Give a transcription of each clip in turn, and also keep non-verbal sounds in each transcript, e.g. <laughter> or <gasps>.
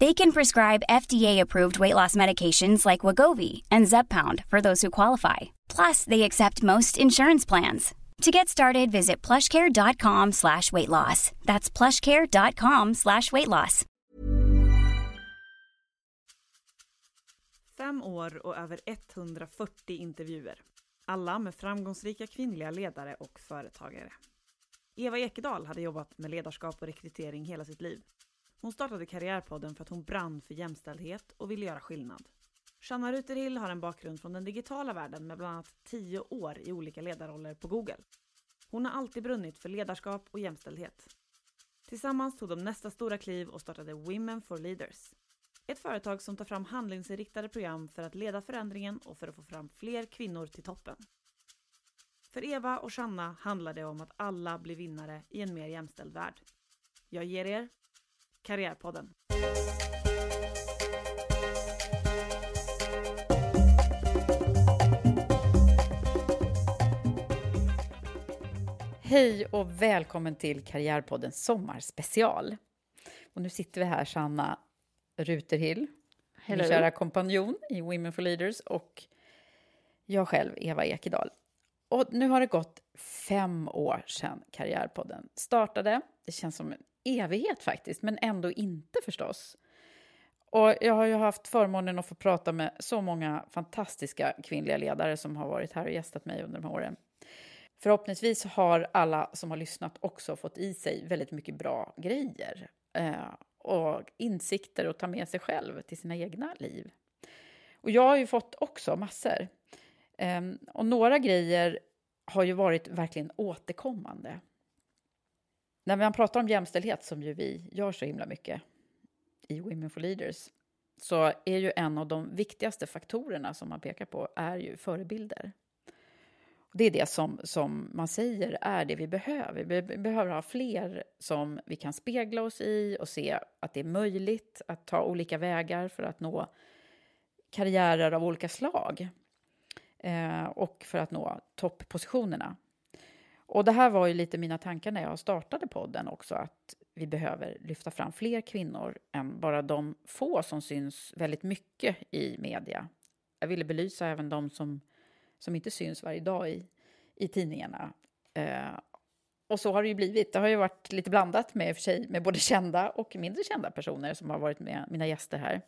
They can prescribe FDA-approved weight loss medications like Wagovi and Zeppound for those who qualify. Plus, they accept most insurance plans. To get started, visit plushcare.com slash weight loss. That's plushcare.com slash weight loss. Fem år och över 140 intervjuer. Alla med framgångsrika kvinnliga ledare och företagare. Eva Ekedal hade jobbat med ledarskap och rekrytering hela sitt liv. Hon startade Karriärpodden för att hon brann för jämställdhet och ville göra skillnad. Shanna Ruterhill har en bakgrund från den digitala världen med bland annat tio år i olika ledarroller på Google. Hon har alltid brunnit för ledarskap och jämställdhet. Tillsammans tog de nästa stora kliv och startade Women for Leaders. Ett företag som tar fram handlingsinriktade program för att leda förändringen och för att få fram fler kvinnor till toppen. För Eva och Shanna handlar det om att alla blir vinnare i en mer jämställd värld. Jag ger er Karriärpodden. Hej och välkommen till Karriärpoddens sommarspecial. Och nu sitter vi här, Sanna Ruterhill, min kära kompanjon i Women for Leaders och jag själv, Eva Ekedal. Och nu har det gått fem år sedan Karriärpodden startade. Det känns som en evighet faktiskt, men ändå inte förstås. Och jag har ju haft förmånen att få prata med så många fantastiska kvinnliga ledare som har varit här och gästat mig under de här åren. Förhoppningsvis har alla som har lyssnat också fått i sig väldigt mycket bra grejer eh, och insikter att ta med sig själv till sina egna liv. Och jag har ju fått också massor. Eh, och några grejer har ju varit verkligen återkommande. När man pratar om jämställdhet, som ju vi gör så himla mycket i Women for Leaders, så är ju en av de viktigaste faktorerna som man pekar på är ju förebilder. Det är det som, som man säger är det vi behöver. Vi behöver ha fler som vi kan spegla oss i och se att det är möjligt att ta olika vägar för att nå karriärer av olika slag eh, och för att nå topppositionerna. Och det här var ju lite mina tankar när jag startade podden också, att vi behöver lyfta fram fler kvinnor än bara de få som syns väldigt mycket i media. Jag ville belysa även de som som inte syns varje dag i, i tidningarna. Eh, och så har det ju blivit. Det har ju varit lite blandat med, för sig, med både kända och mindre kända personer som har varit med mina gäster här.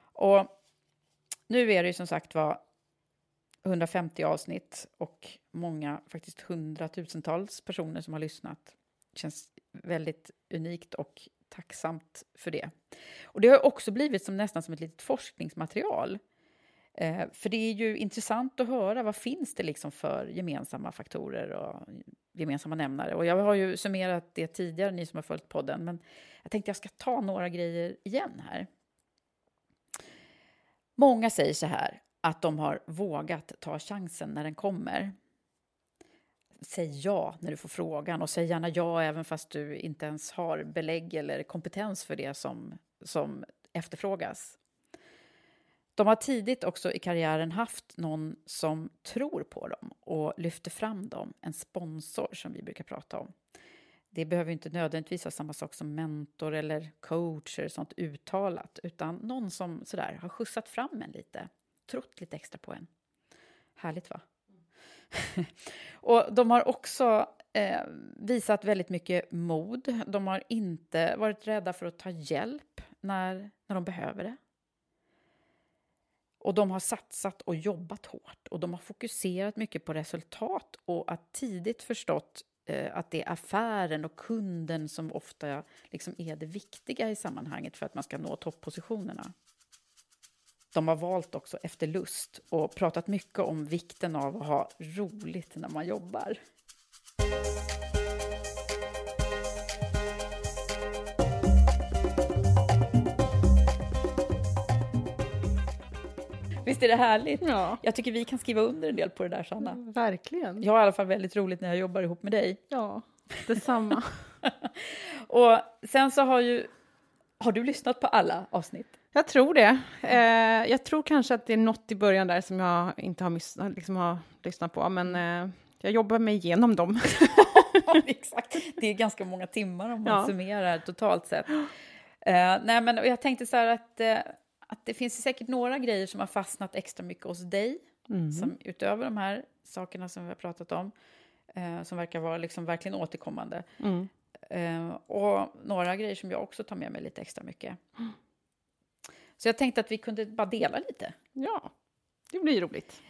Och nu är det ju som sagt var 150 avsnitt och många, faktiskt hundratusentals personer som har lyssnat. Det känns väldigt unikt och tacksamt för det. Och det har också blivit som nästan som ett litet forskningsmaterial Eh, för det är ju intressant att höra vad finns det liksom för gemensamma faktorer och gemensamma nämnare. Och jag har ju summerat det tidigare, ni som har följt podden, men jag tänkte jag ska ta några grejer igen här. Många säger så här, att de har vågat ta chansen när den kommer. Säg ja när du får frågan och säg gärna ja även fast du inte ens har belägg eller kompetens för det som, som efterfrågas. De har tidigt också i karriären haft någon som tror på dem och lyfter fram dem, en sponsor som vi brukar prata om. det behöver inte nödvändigtvis vara samma sak som mentor eller coach eller sånt uttalat, utan någon som sådär har skjutsat fram en lite, trott lite extra på en. Härligt, va? <laughs> och de har också eh, visat väldigt mycket mod. De har inte varit rädda för att ta hjälp när, när de behöver det. Och de har satsat och jobbat hårt och de har fokuserat mycket på resultat och att tidigt förstått eh, att det är affären och kunden som ofta liksom är det viktiga i sammanhanget för att man ska nå toppositionerna. De har valt också efter lust och pratat mycket om vikten av att ha roligt när man jobbar. Visst är det härligt? Ja. Jag tycker vi kan skriva under en del på det där, Sanna. Mm, verkligen. Jag har i alla fall väldigt roligt när jag jobbar ihop med dig. Ja, detsamma. <laughs> och sen så har ju... Har du lyssnat på alla avsnitt? Jag tror det. Eh, jag tror kanske att det är något i början där som jag inte har, miss, liksom har lyssnat på, men eh, jag jobbar mig igenom dem. <laughs> Exakt. Det är ganska många timmar om man ja. summerar totalt sett. Uh, nej, men jag tänkte så här att, uh, att det finns säkert några grejer som har fastnat extra mycket hos dig, mm. som utöver de här sakerna som vi har pratat om, uh, som verkar vara liksom verkligen återkommande. Mm. och några grejer som jag också tar med mig lite extra mycket. Så jag tänkte att vi kunde bara dela lite. Ja, det blir roligt.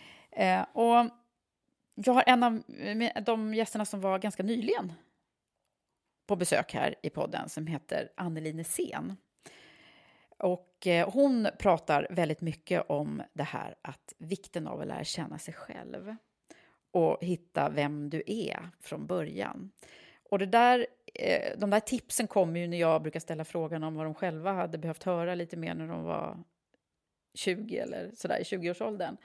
och jag har en av de gästerna som var ganska nyligen på besök här i podden som heter Anneli Sen. Och eh, hon pratar väldigt mycket om det här att vikten av att lära känna sig själv och hitta vem du är från början. Och det där, eh, de där tipsen kommer ju när jag brukar ställa frågan om vad de själva hade behövt höra lite mer när de var 20 eller sådär i 20-årsåldern.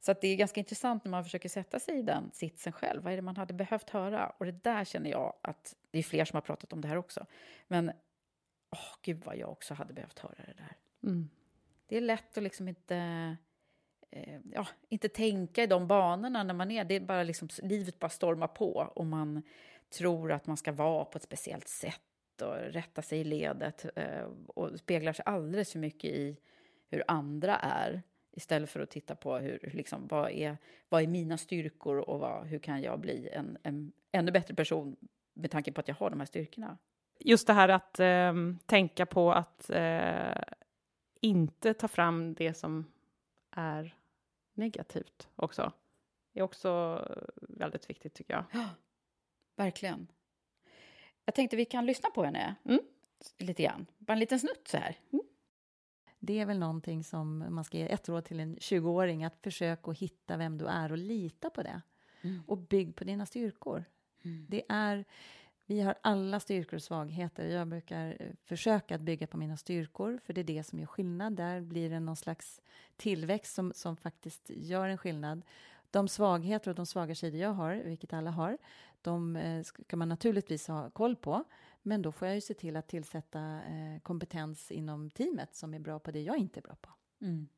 Så det är ganska intressant när man försöker sätta sig i den sitsen själv. Vad är det man hade behövt höra? Och det där känner jag att det är fler som har pratat om det här också. Men åh, gud vad jag också hade behövt höra det där. Mm. Det är lätt att liksom inte, eh, ja, inte tänka i de banorna när man är... Det är bara liksom, livet bara stormar på och man tror att man ska vara på ett speciellt sätt och rätta sig i ledet eh, och speglar sig alldeles för mycket i hur andra är istället för att titta på hur, liksom, vad, är, vad är mina styrkor och vad, hur kan jag bli en, en ännu bättre person med tanke på att jag har de här styrkorna. Just det här att eh, tänka på att eh, inte ta fram det som är negativt också. är också väldigt viktigt tycker jag. <gasps> <gasps> Verkligen. Jag tänkte vi kan lyssna på henne mm. lite grann. Bara en liten snutt så här. Mm. Det är väl någonting som man ska ge ett råd till en 20-åring, att försöka att hitta vem du är och lita på det. Mm. Och bygg på dina styrkor. Mm. Det är, vi har alla styrkor och svagheter. Jag brukar eh, försöka att bygga på mina styrkor, för det är det som gör skillnad. Där blir det någon slags tillväxt som, som faktiskt gör en skillnad. De svagheter och de svaga sidor jag har, vilket alla har, de eh, ska man naturligtvis ha koll på. Men då får jag ju se till att tillsätta eh, kompetens inom teamet som är bra på det jag inte är bra på. Mm.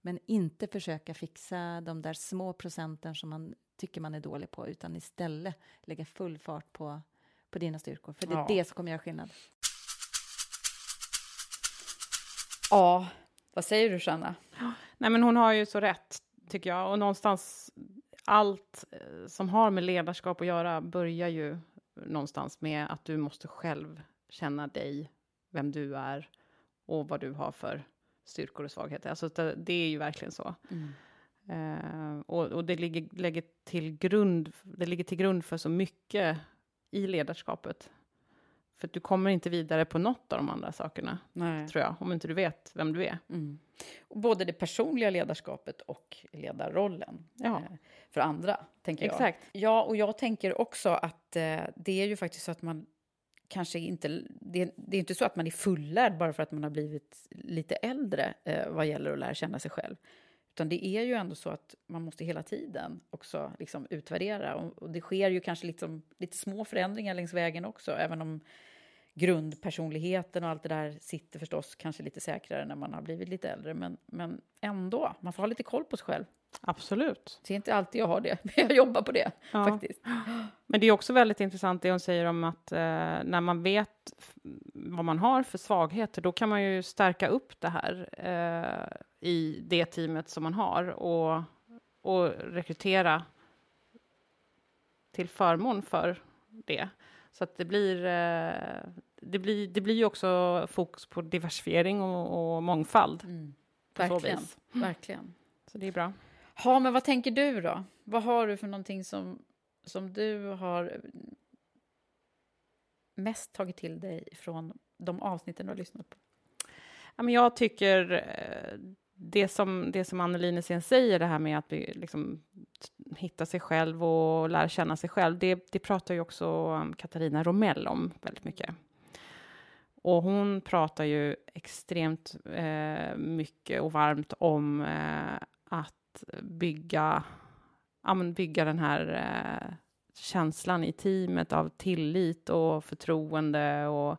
Men inte försöka fixa de där små procenten som man tycker man är dålig på, utan istället lägga full fart på, på dina styrkor. För det är ja. det som kommer göra skillnad. Ja, vad säger du, Shanna? Nej, men hon har ju så rätt, tycker jag. Och någonstans, allt eh, som har med ledarskap att göra börjar ju någonstans med att du måste själv känna dig, vem du är och vad du har för styrkor och svagheter. Alltså det, det är ju verkligen så. Mm. Uh, och, och, det ligger, ligger, till grund, det ligger till grund för så mycket i ledarskapet. För du kommer inte vidare på något av de andra sakerna, Nej. tror jag, om inte du vet vem du är. Mm. både det personliga ledarskapet och ledarrollen ja. eh, för andra, tänker Exakt. jag. Ja, och jag tänker också att eh, det är ju faktiskt så att man kanske inte... Det, det är inte så att man är fullärd bara för att man har blivit lite äldre eh, vad gäller att lära känna sig själv. Utan det är ju ändå så att man måste hela tiden också liksom utvärdera. Och, och det sker ju kanske liksom, lite små förändringar längs vägen också, även om grundpersonligheten och allt det där sitter förstås kanske lite säkrare när man har blivit lite äldre, men, men ändå, man får ha lite koll på sig själv. Absolut. Det är inte alltid jag har det, men <laughs> jag jobbar på det ja. faktiskt. Men det är också väldigt intressant det hon säger om att eh, när man vet vad man har för svagheter, då kan man ju stärka upp det här eh, i det teamet som man har och, och rekrytera till förmån för det. Så att det blir, eh, det blir, det blir ju också fokus på diversifiering och, och mångfald. Mm. Verkligen. Verkligen. Så det är bra. Ja, men vad tänker du då? Vad har du för någonting som, som du har mest tagit till dig från de avsnitten du har lyssnat på? Ja, men jag tycker eh, det som, det som Anneline sen säger, det här med att vi liksom hitta sig själv och lära känna sig själv, det, det pratar ju också Katarina Romell om väldigt mycket. Och hon pratar ju extremt eh, mycket och varmt om eh, att bygga, ja, bygga den här eh, känslan i teamet av tillit och förtroende och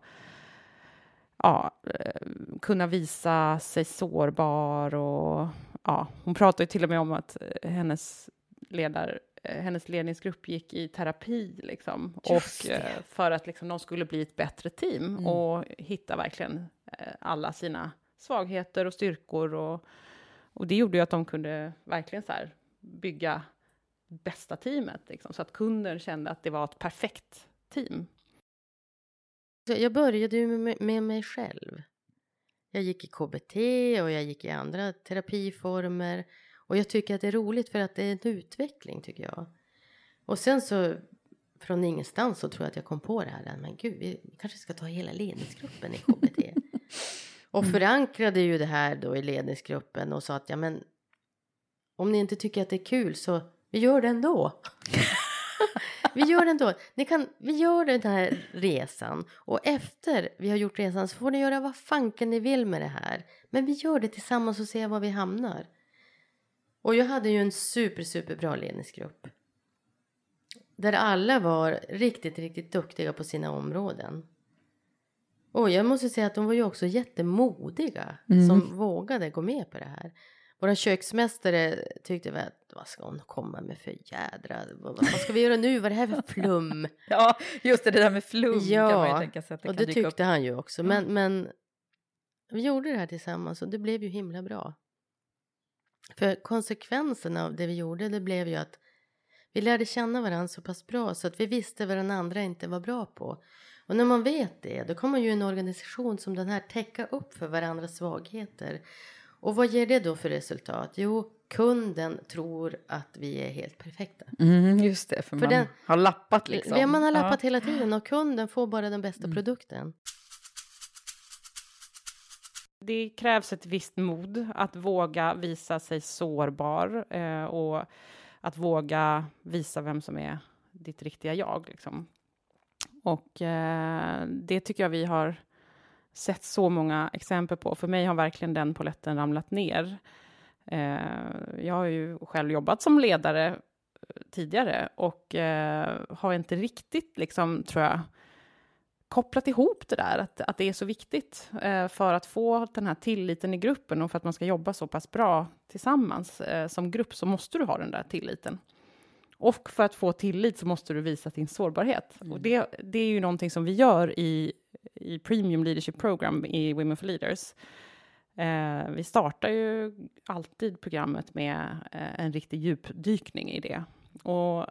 ja, eh, kunna visa sig sårbar och ja, hon pratar ju till och med om att hennes ledar, hennes ledningsgrupp gick i terapi liksom, och för att liksom, de skulle bli ett bättre team mm. och hitta verkligen alla sina svagheter och styrkor och, och det gjorde ju att de kunde verkligen så här, bygga bästa teamet, liksom, så att kunden kände att det var ett perfekt team. Jag började ju med, med mig själv. Jag gick i KBT och jag gick i andra terapiformer. Och jag tycker att det är roligt för att det är en utveckling tycker jag. Och sen så från ingenstans så tror jag att jag kom på det här. Men gud, vi kanske ska ta hela ledningsgruppen i KBT. <laughs> och mm. förankrade ju det här då i ledningsgruppen och sa att ja men om ni inte tycker att det är kul så vi gör det ändå. <laughs> vi gör det ändå. Ni kan, vi gör den här resan och efter vi har gjort resan så får ni göra vad fanken ni vill med det här. Men vi gör det tillsammans och ser var vi hamnar. Och jag hade ju en super, super bra ledningsgrupp. Där alla var riktigt, riktigt duktiga på sina områden. Och jag måste säga att de var ju också jättemodiga mm. som vågade gå med på det här. Vår köksmästare tyckte väl att vad ska hon komma med för jädra, vad, ska vi göra nu, vad är det här för flum? <laughs> ja, just det, det där med flum ja, kan man ju tänka sig att det och det tyckte upp. han ju också. Men, men vi gjorde det här tillsammans och det blev ju himla bra. För konsekvenserna av det vi gjorde, det blev ju att vi lärde känna varandra så pass bra så att vi visste vad den andra inte var bra på. Och när man vet det, då kommer ju en organisation som den här täcka upp för varandras svagheter och vad ger det då för resultat? Jo, kunden tror att vi är helt perfekta. Mm, just det, för, för man den, har lappat liksom. Ja, man har lappat ja. hela tiden och kunden får bara den bästa mm. produkten. Det krävs ett visst mod att våga visa sig sårbar eh, och att våga visa vem som är ditt riktiga jag. Liksom. Och eh, det tycker jag vi har sett så många exempel på. För mig har verkligen den poletten ramlat ner. Eh, jag har ju själv jobbat som ledare eh, tidigare och eh, har inte riktigt, liksom, tror jag, kopplat ihop det där, att, att det är så viktigt eh, för att få den här tilliten i gruppen och för att man ska jobba så pass bra tillsammans eh, som grupp så måste du ha den där tilliten. Och för att få tillit så måste du visa din sårbarhet. Mm. Och det, det är ju någonting som vi gör i i Premium Leadership Program i Women for Leaders. Eh, vi startar ju alltid programmet med eh, en riktig djupdykning i det. Och,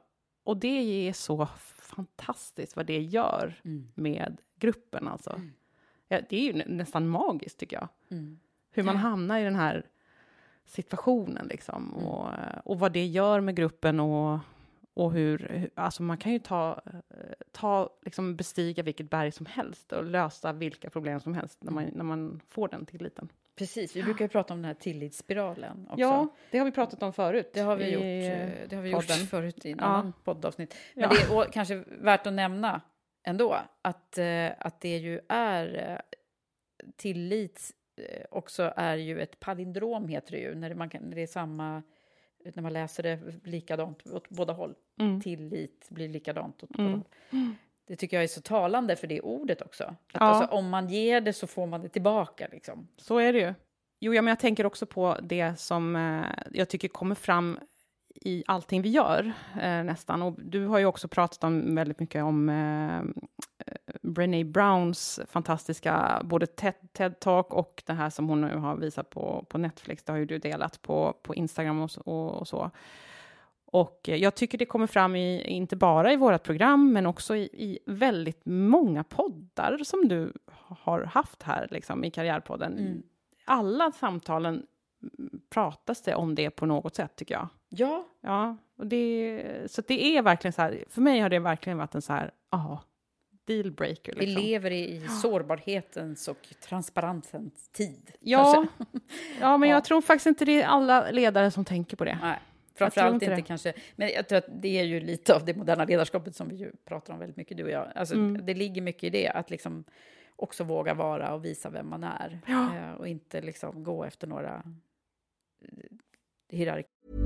och det är så fantastiskt vad det gör mm. med gruppen. Alltså. Mm. Ja, det är ju nästan magiskt, tycker jag. Mm. Hur man hamnar i den här situationen, liksom. Mm. Och, och vad det gör med gruppen och och hur, alltså man kan ju ta, ta liksom bestiga vilket berg som helst och lösa vilka problem som helst när man, när man får den tilliten. Precis, vi brukar ju prata om den här tillitsspiralen också. Ja, det har vi pratat om förut. Det har vi, gjort, eh, det har vi gjort förut i en ja. poddavsnitt. Men ja. det är kanske värt att nämna ändå att, eh, att det ju är eh, tillit också är ju ett palindrom heter det ju, när man kan, när det är samma när man läser det likadant åt båda håll. Mm. Tillit blir likadant åt båda mm. håll. Det tycker jag är så talande för det ordet också. Att Ja. alltså, om man ger det så får man det tillbaka. Liksom. Så är det ju. Jo, ja, men jag tänker också på det som eh, jag tycker kommer fram i allting vi gör, eh, nästan. Och du har ju också pratat om, väldigt mycket om eh, Brené Browns fantastiska både TED, TED-talk och det här som hon nu har visat på, på Netflix. Det har ju du delat på, på Instagram och, och, och så. Och eh, jag tycker det kommer fram i, inte bara i vårt program, men också i, i väldigt många poddar som du har haft här liksom, i Karriärpodden. Mm. Alla samtalen mm, pratas det om det på något sätt, tycker jag. Ja, Ja, och det, så det är verkligen så här, för mig har det verkligen varit en så här, ja, dealbreaker. vi Liksom. lever i, sårbarhetens och transparensens tid. Ja, kanske. ja, men <laughs> Ja. jag tror faktiskt inte det är alla ledare som tänker på det. Nej, framförallt inte det. kanske. Men jag tror att det är ju lite av det moderna ledarskapet som vi ju pratar om väldigt mycket, du och jag. Alltså, Mm. Det ligger mycket i det, att liksom också våga vara och visa vem man är. Ja. Eh, och inte liksom gå efter några eh, hierarkier.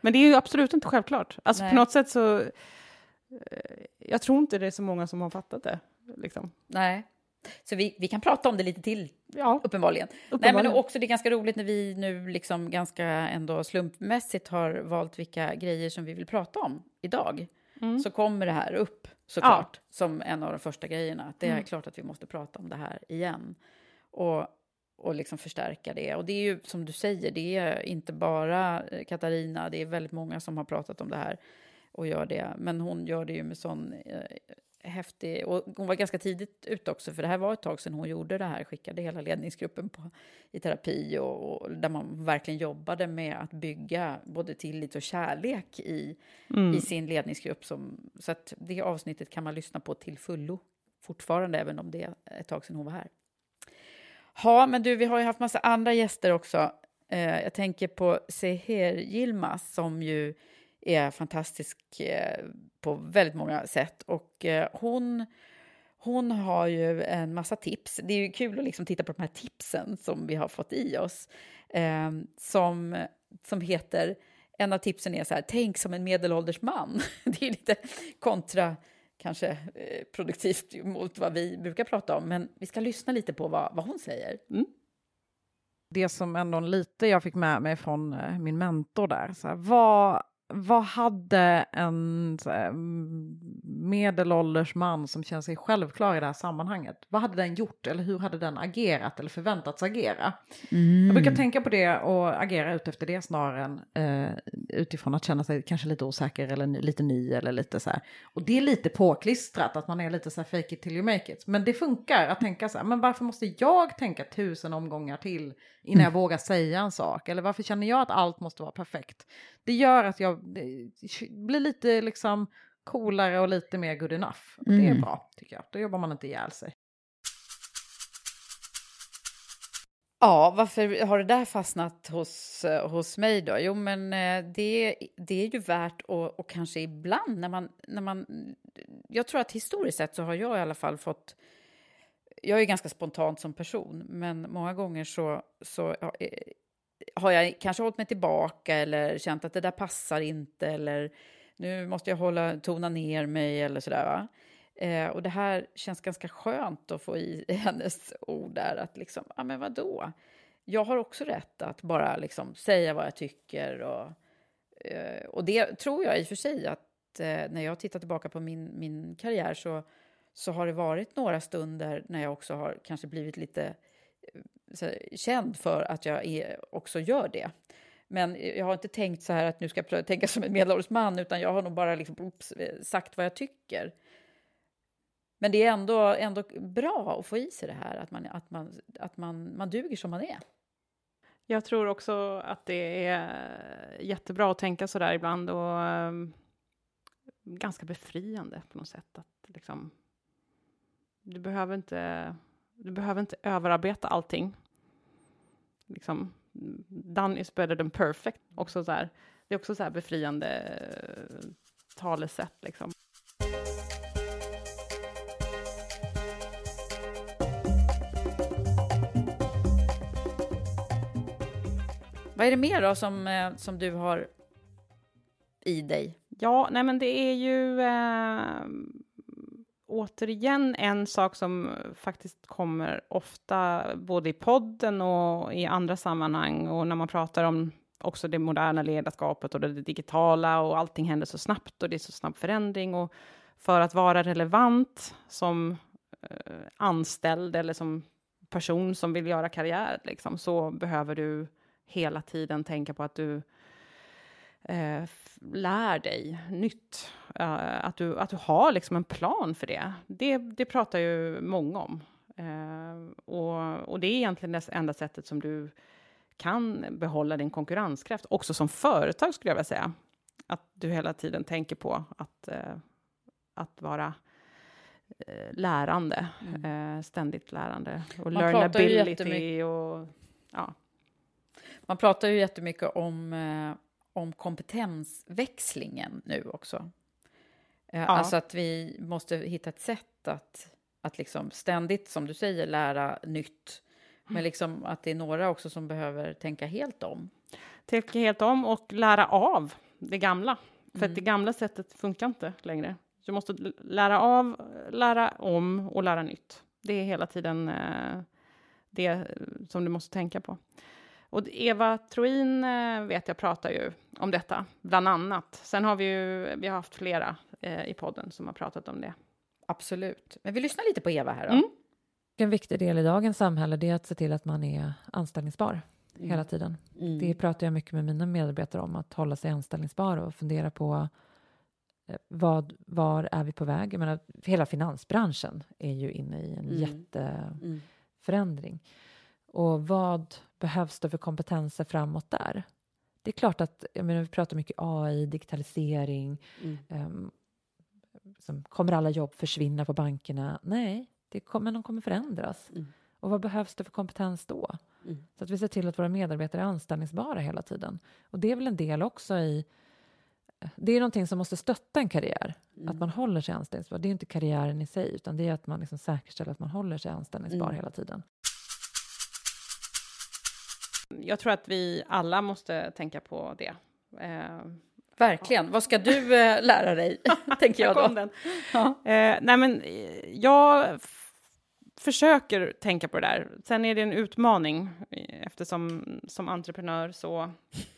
Men det är ju absolut inte självklart. Alltså Nej. på något sätt så... eh, Jag tror inte det är så många som har fattat det. Liksom. Nej. Så vi, vi kan prata om det lite till, Ja, uppenbarligen. Nej, uppenbarligen. men också det är ganska roligt när vi nu liksom ganska ändå slumpmässigt har valt vilka grejer som vi vill prata om idag. Mm. Så kommer det här upp såklart som en av de första grejerna. Att det är Mm. klart att vi måste prata om det här igen. Och, och liksom förstärka det. Och det är ju som du säger, det är inte bara eh, Katarina, det är väldigt många som har pratat om det här och gör det. Men hon gör det ju med sån eh, häftig... Och hon var ganska tidigt ute också, för det här var ett tag sedan hon gjorde det här, skickade hela ledningsgruppen på, i terapi och, och där man verkligen jobbade med att bygga både tillit och kärlek i, Mm. i sin ledningsgrupp. Som, så att det avsnittet kan man lyssna på till fullo fortfarande, även om det är ett tag sedan hon var här. Ja, men du, vi har ju haft massa andra gäster också. Eh, jag tänker på Seher Yilmaz som ju är fantastisk eh, på väldigt många sätt. Och eh, hon, hon har ju en massa tips. Det är ju kul att liksom titta på de här tipsen som vi har fått i oss. Eh, som, som heter, en av tipsen är så här, tänk som en medelålders man. <laughs> Det är lite kontra kanske eh, produktivt mot vad vi brukar prata om. Men vi ska lyssna lite på vad, vad hon säger. Mm. Det som ändå lite jag fick med mig från eh, min mentor där, så här, vad, vad hade en här, medelålders man som känner sig självklar i det här sammanhanget, vad hade den gjort eller hur hade den agerat eller förväntats agera? Mm. Jag brukar tänka på det och agera utefter det snarare än eh, utifrån att känna sig kanske lite osäker eller lite ny eller lite så här. Och det är lite påklistrat att man är lite så här fake it till you make it. Men det funkar att tänka så här, men varför måste jag tänka tusen omgångar till innan jag mm. vågar säga en sak? Eller varför känner jag att allt måste vara perfekt? Det gör att jag blir lite liksom coolare och lite mer good enough. Mm. Det är mm. bra tycker jag. Då jobbar man inte ihjäl sig. Ja, varför har det där fastnat hos, hos mig då? Jo, men eh, det, det är ju värt att, och kanske ibland när man, när man... Jag tror att historiskt sett så har jag i alla fall fått... Jag är ganska spontan som person, men många gånger så, så ja, eh, har jag kanske hållit mig tillbaka eller känt att det där passar inte eller nu måste jag hålla, tona ner mig eller sådär. Va? Eh, och det här känns ganska skönt att få i <laughs> hennes ord där att liksom, ja men vadå? Jag har också rätt att bara liksom säga vad jag tycker och, eh, och det tror jag i och för sig att eh, när jag tittar tillbaka på min, min karriär så, så har det varit några stunder när jag också har kanske blivit lite eh, här, känd för att jag är, också gör det. Men jag har inte tänkt så här att nu ska jag tänka som en medelålders man, utan jag har nog bara liksom, oops, eh, sagt vad jag tycker. Men det är ändå, ändå bra att få i sig det här, att, man, att, man, att man, man duger som man är. Jag tror också att det är jättebra att tänka så där ibland och um, ganska befriande på något sätt. Att liksom, du, behöver inte, du behöver inte överarbeta allting. Liksom, done is better than perfect. Också så här, det är också så här befriande uh, talesätt. Liksom. Vad är det mer då som, eh, som du har i dig? Ja, nej men det är ju eh, återigen en sak som faktiskt kommer ofta både i podden och i andra sammanhang och när man pratar om också det moderna ledarskapet och det digitala och allting händer så snabbt och det är så snabb förändring och för att vara relevant som eh, anställd eller som person som vill göra karriär liksom, så behöver du hela tiden tänka på att du eh, lär dig nytt. Uh, att, du, att du har liksom en plan för det. Det, det pratar ju många om. Uh, och, och det är egentligen det enda sättet som du kan behålla din konkurrenskraft, också som företag skulle jag vilja säga. Att du hela tiden tänker på att, uh, att vara lärande, mm. ständigt lärande. Och Man learnability och ja. Man pratar ju jättemycket om, eh, om kompetensväxlingen nu också. Eh, ja. Alltså att vi måste hitta ett sätt att, att liksom ständigt, som du säger, lära nytt. Men liksom att det är några också som behöver tänka helt om. Tänka helt om och lära av det gamla. För mm. det gamla sättet funkar inte längre. Du måste lära av, lära om och lära nytt. Det är hela tiden eh, det som du måste tänka på. Och Eva Troin eh, vet jag pratar ju om detta, bland annat. Sen har vi ju vi har haft flera eh, i podden som har pratat om det. Absolut. Men vi lyssnar lite på Eva här då. Mm. En viktig del i dagens samhälle är att se till att man är anställningsbar mm. hela tiden. Mm. Det pratar jag mycket med mina medarbetare om, att hålla sig anställningsbar och fundera på eh, vad, var är vi på väg? Jag menar, hela finansbranschen är ju inne i en mm. jätteförändring. Och vad behövs det för kompetenser framåt där? Det är klart att, jag menar, vi pratar mycket AI, digitalisering. Mm. Um, som, kommer alla jobb försvinna på bankerna? Nej, det kommer, de kommer förändras. Mm. Och vad behövs det för kompetens då? Mm. Så att vi ser till att våra medarbetare är anställningsbara hela tiden. Och det är väl en del också i... Det är någonting som måste stötta en karriär, att mm. man håller sig anställningsbar. Det är inte karriären i sig, utan det är att man liksom säkerställer att man håller sig anställningsbar mm. hela tiden. Jag tror att vi alla måste tänka på det. Eh, Verkligen. Ja. Vad ska du eh, lära dig, <laughs> tänker jag då. Ja. Eh, nej, men jag försöker tänka på det där. Sen är det en utmaning eftersom som entreprenör så...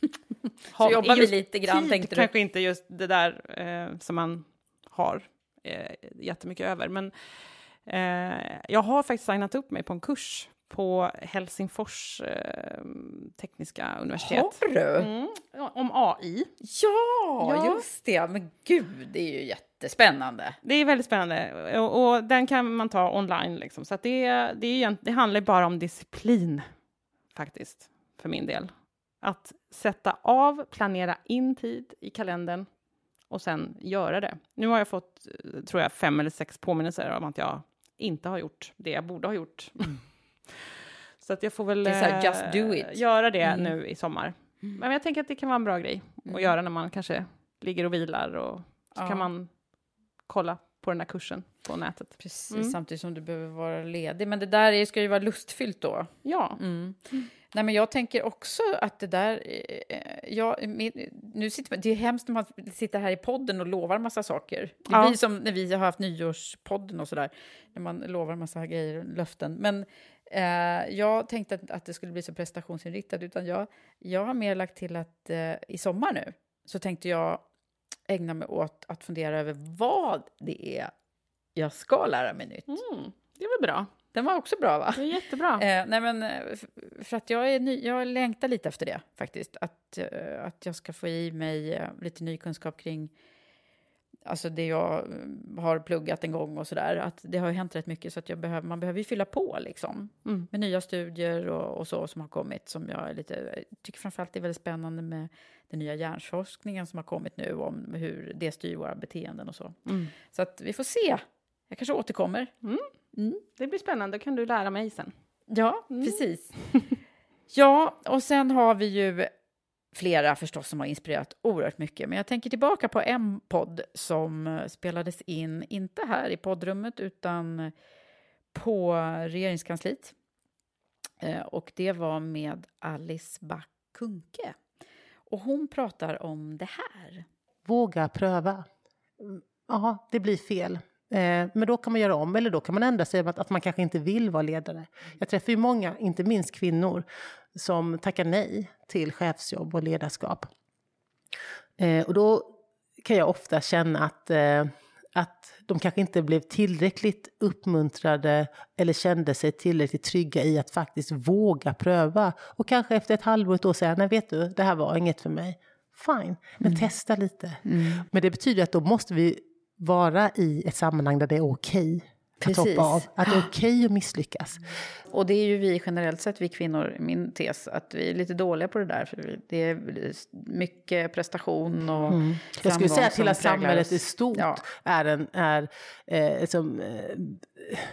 <laughs> så jobbar vi lite grann, tid, tänkte kanske du? inte just det där eh, som man har eh, jättemycket över. Men eh, jag har faktiskt signat upp mig på en kurs på Helsingfors eh, tekniska universitet. Har du? Mm, om AI. Ja, Ja. just det. Men gud, det är ju jättespännande. Det är väldigt spännande och, och den kan man ta online. Liksom. Så det, det, är, det handlar bara om disciplin, faktiskt, för min del. Att sätta av, planera in tid i kalendern och sen göra det. Nu har jag fått, eh, tror jag, fem eller sex påminnelser om att jag inte har gjort det jag borde ha gjort. Så att jag får väl här, eh, just do it. göra det Mm. nu i sommar. Men jag tänker att det kan vara en bra grej Mm. att göra när man kanske ligger och vilar och så Ja. kan man kolla på den här kursen på nätet. Precis, Mm. samtidigt som du behöver vara ledig. Men det där är, ska ju vara lustfyllt då. Ja. Mm. Nej, men jag tänker också att det där... Eh, ja, nu sitter, det är hemskt när man sitter här i podden och lovar massa saker. Det Ja. blir som när vi har haft nyårspodden och sådär, när man lovar massa grejer, löften. Men eh, jag tänkte att, att det skulle bli så prestationsinriktat, utan jag, jag har mer lagt till att eh, i sommar nu så tänkte jag ägna mig åt att fundera över vad det är jag ska lära mig nytt. Mm, det var bra. Den var också bra, va? Det är jättebra. <laughs> Eh, nej, men eh, för att jag, är ny, jag längtar lite efter det faktiskt. Att, eh, att jag ska få i mig eh, lite ny kunskap kring alltså det jag eh, har pluggat en gång och sådär. Att det har hänt rätt mycket så att jag behöver, man behöver ju fylla på liksom. Mm. Med nya studier och, och så som har kommit. Som jag är lite, jag tycker framförallt är väldigt spännande med den nya hjärnforskningen som har kommit nu om hur det styr våra beteenden och så. Mm. Så att vi får se. Jag kanske återkommer. Mm. Det blir spännande, då kan du lära mig sen. Ja, precis. ja, och sen har vi ju flera förstås som har inspirerat oerhört mycket. Men jag tänker tillbaka på en podd som eh, spelades in, inte här i poddrummet, utan eh, på regeringskansliet. Eh, och det var med Alice Back Kuhnke. Och hon pratar om det här. Våga pröva. Mm, ja, det blir fel. Eh, Men då kan man göra om, eller då kan man ändra sig att, man kanske inte vill vara ledare. Jag träffar ju många, inte minst kvinnor, som tackar nej till chefsjobb och ledarskap. Eh, Och då kan jag ofta känna att, eh, att de kanske inte blev tillräckligt uppmuntrade eller kände sig tillräckligt trygga i att faktiskt våga pröva. Och kanske efter ett halvår, ett år säga, nej vet du, det här var inget för mig. Fine, men testa lite. Men det betyder att då måste vi vara i ett sammanhang där det är okej att Precis. hoppa av. Att det är okej att misslyckas. Och det är ju vi generellt sett, vi kvinnor, min tes, att vi är lite dåliga på det där. För det är mycket prestation och Mm. Jag skulle säga att hela samhället i stort Ja. är en, är, eh, som, eh,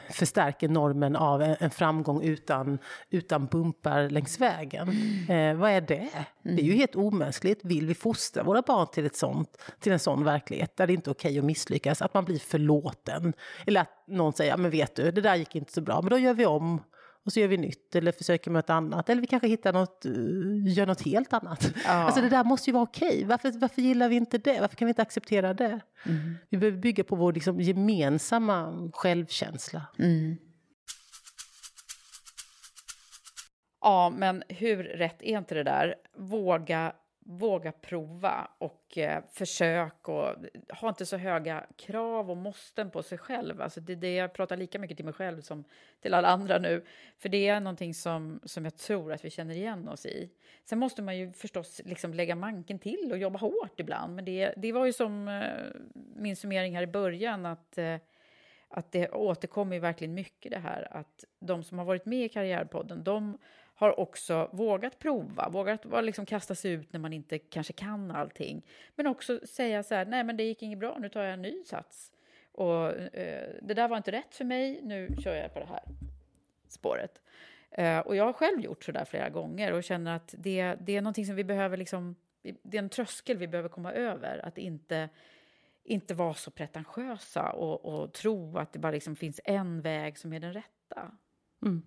förstärker normen av en, framgång utan, utan bumpar längs vägen. Mm. Eh, vad är det? Det är ju helt omänskligt. Vill vi fostra våra barn till, ett sånt, till en sån verklighet där det inte är okej att misslyckas, att man blir förlåten. Eller att någon säger, men vet du, det där gick inte så bra, men då gör vi om och så gör vi nytt eller försöker med något annat. Eller vi kanske hittar något, eh, gör något helt annat. Ja. Alltså det där måste ju vara okej. Varför, varför gillar vi inte det? Varför kan vi inte acceptera det? Vi behöver bygga på vår liksom, gemensamma självkänsla. Ja, men hur rätt är inte det där? Våga, våga prova och eh, försök och ha inte så höga krav och måsten på sig själv. Alltså det, det, jag pratar lika mycket till mig själv som till alla andra nu. För det är någonting som, som jag tror att vi känner igen oss i. Sen måste man ju förstås liksom lägga manken till och jobba hårt ibland. Men det, det var ju som eh, min summering här i början att eh, att det återkommer verkligen mycket det här att de som har varit med i Karriärpodden, de har också vågat prova, vågat liksom kasta sig ut när man inte kanske kan allting. Men också säga så här, nej men det gick inget bra, nu tar jag en ny sats. Och eh, det där var inte rätt för mig, nu kör jag på det här spåret. Eh, och jag har själv gjort så där flera gånger och känner att det, det är någonting som vi behöver liksom, det är en tröskel vi behöver komma över, att inte inte vara så pretentiösa och, och tro att det bara liksom finns en väg som är den rätta. Mm.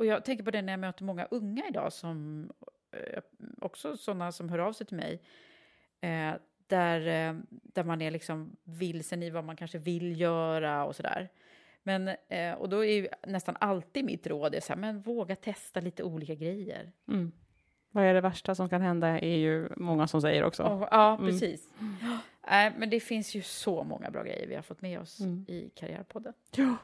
Och jag tänker på det när jag möter många unga idag, som, eh, också sådana som hör av sig till mig, eh, där, eh, där man är liksom vilsen i vad man kanske vill göra och sådär. Men, eh, och då är nästan alltid mitt råd är så här, men våga testa lite olika grejer. Mm. Vad är det värsta som kan hända är ju många som säger också. Oh, ja, mm. precis. <gasps> Mm. Äh, men det finns ju så många bra grejer vi har fått med oss mm. i Karriärpodden. Ja.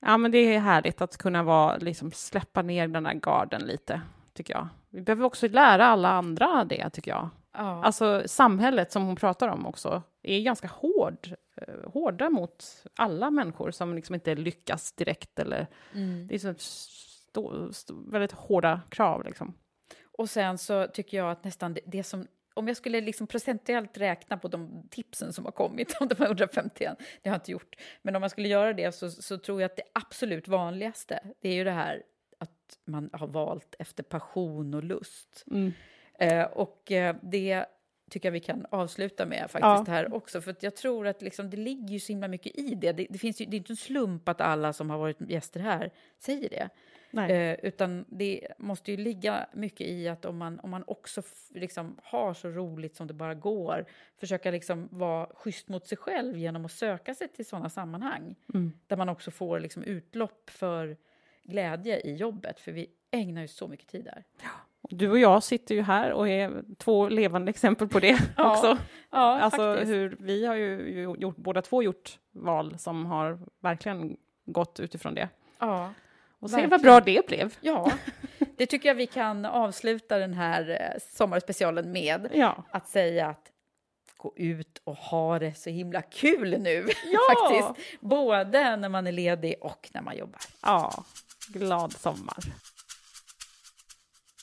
Ja, men det är härligt att kunna vara, liksom, släppa ner den här garden lite, tycker jag. Vi behöver också lära alla andra det, tycker jag. Ja. Alltså samhället som hon pratar om också är ganska hård, eh, hårda mot alla människor som liksom inte lyckas direkt. Eller, mm. Det är så stå, stå, väldigt hårda krav. Liksom. Och sen så tycker jag att nästan det, det som om jag skulle liksom procentuellt räkna på de tipsen som har kommit, om de här 151, det har jag inte gjort, men om man skulle göra det så, så tror jag att det absolut vanligaste, det är ju det här att man har valt efter passion och lust. Mm. Eh, och eh, det tycker jag vi kan avsluta med faktiskt ja. här också. För jag tror att liksom, det ligger ju så himla mycket i det. Det, det finns ju, det är inte en slump att alla som har varit gäster här säger det. Eh, utan det måste ju ligga mycket i att om man, om man också liksom har så roligt som det bara går, försöka liksom vara schysst mot sig själv genom att söka sig till sådana sammanhang. Mm. Där man också får liksom utlopp för glädje i jobbet, för vi ägnar ju så mycket tid där. Ja. Du och jag sitter ju här och är två levande exempel på det <laughs> ja, också. Ja, alltså hur vi har ju gjort, båda två gjort val som har verkligen gått utifrån det. Ja, och se vad bra det blev. Ja, det tycker jag vi kan avsluta den här eh, sommarspecialen med. <laughs> Ja. Att säga att gå ut och ha det så himla kul nu. <laughs> Ja. Faktiskt. Både när man är ledig och när man jobbar. Ja, glad sommar.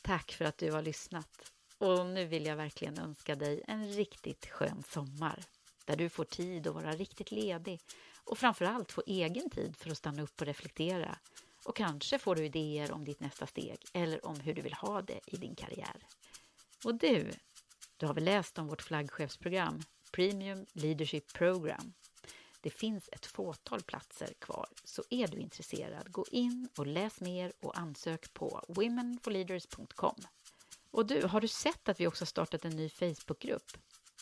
Tack för att du har lyssnat. Och nu vill jag verkligen önska dig en riktigt skön sommar där du får tid att vara riktigt ledig och framför allt få egen tid för att stanna upp och reflektera. Och kanske får du idéer om ditt nästa steg eller om hur du vill ha det i din karriär. Och du, du har väl läst om vårt flaggskeppsprogram Premium Leadership Program? Det finns ett fåtal platser kvar, så är du intresserad, gå in och läs mer och ansök på womenforleaders.com. Och du, har du sett att vi också startat en ny Facebookgrupp?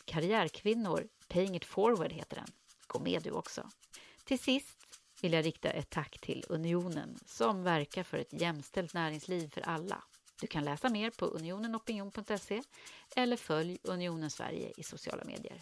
Karriärkvinnor, Paying It Forward heter den. Gå med du också. Till sist vill jag rikta ett tack till Unionen som verkar för ett jämställt näringsliv för alla. Du kan läsa mer på unionenopinion.se eller följ Unionen Sverige i sociala medier.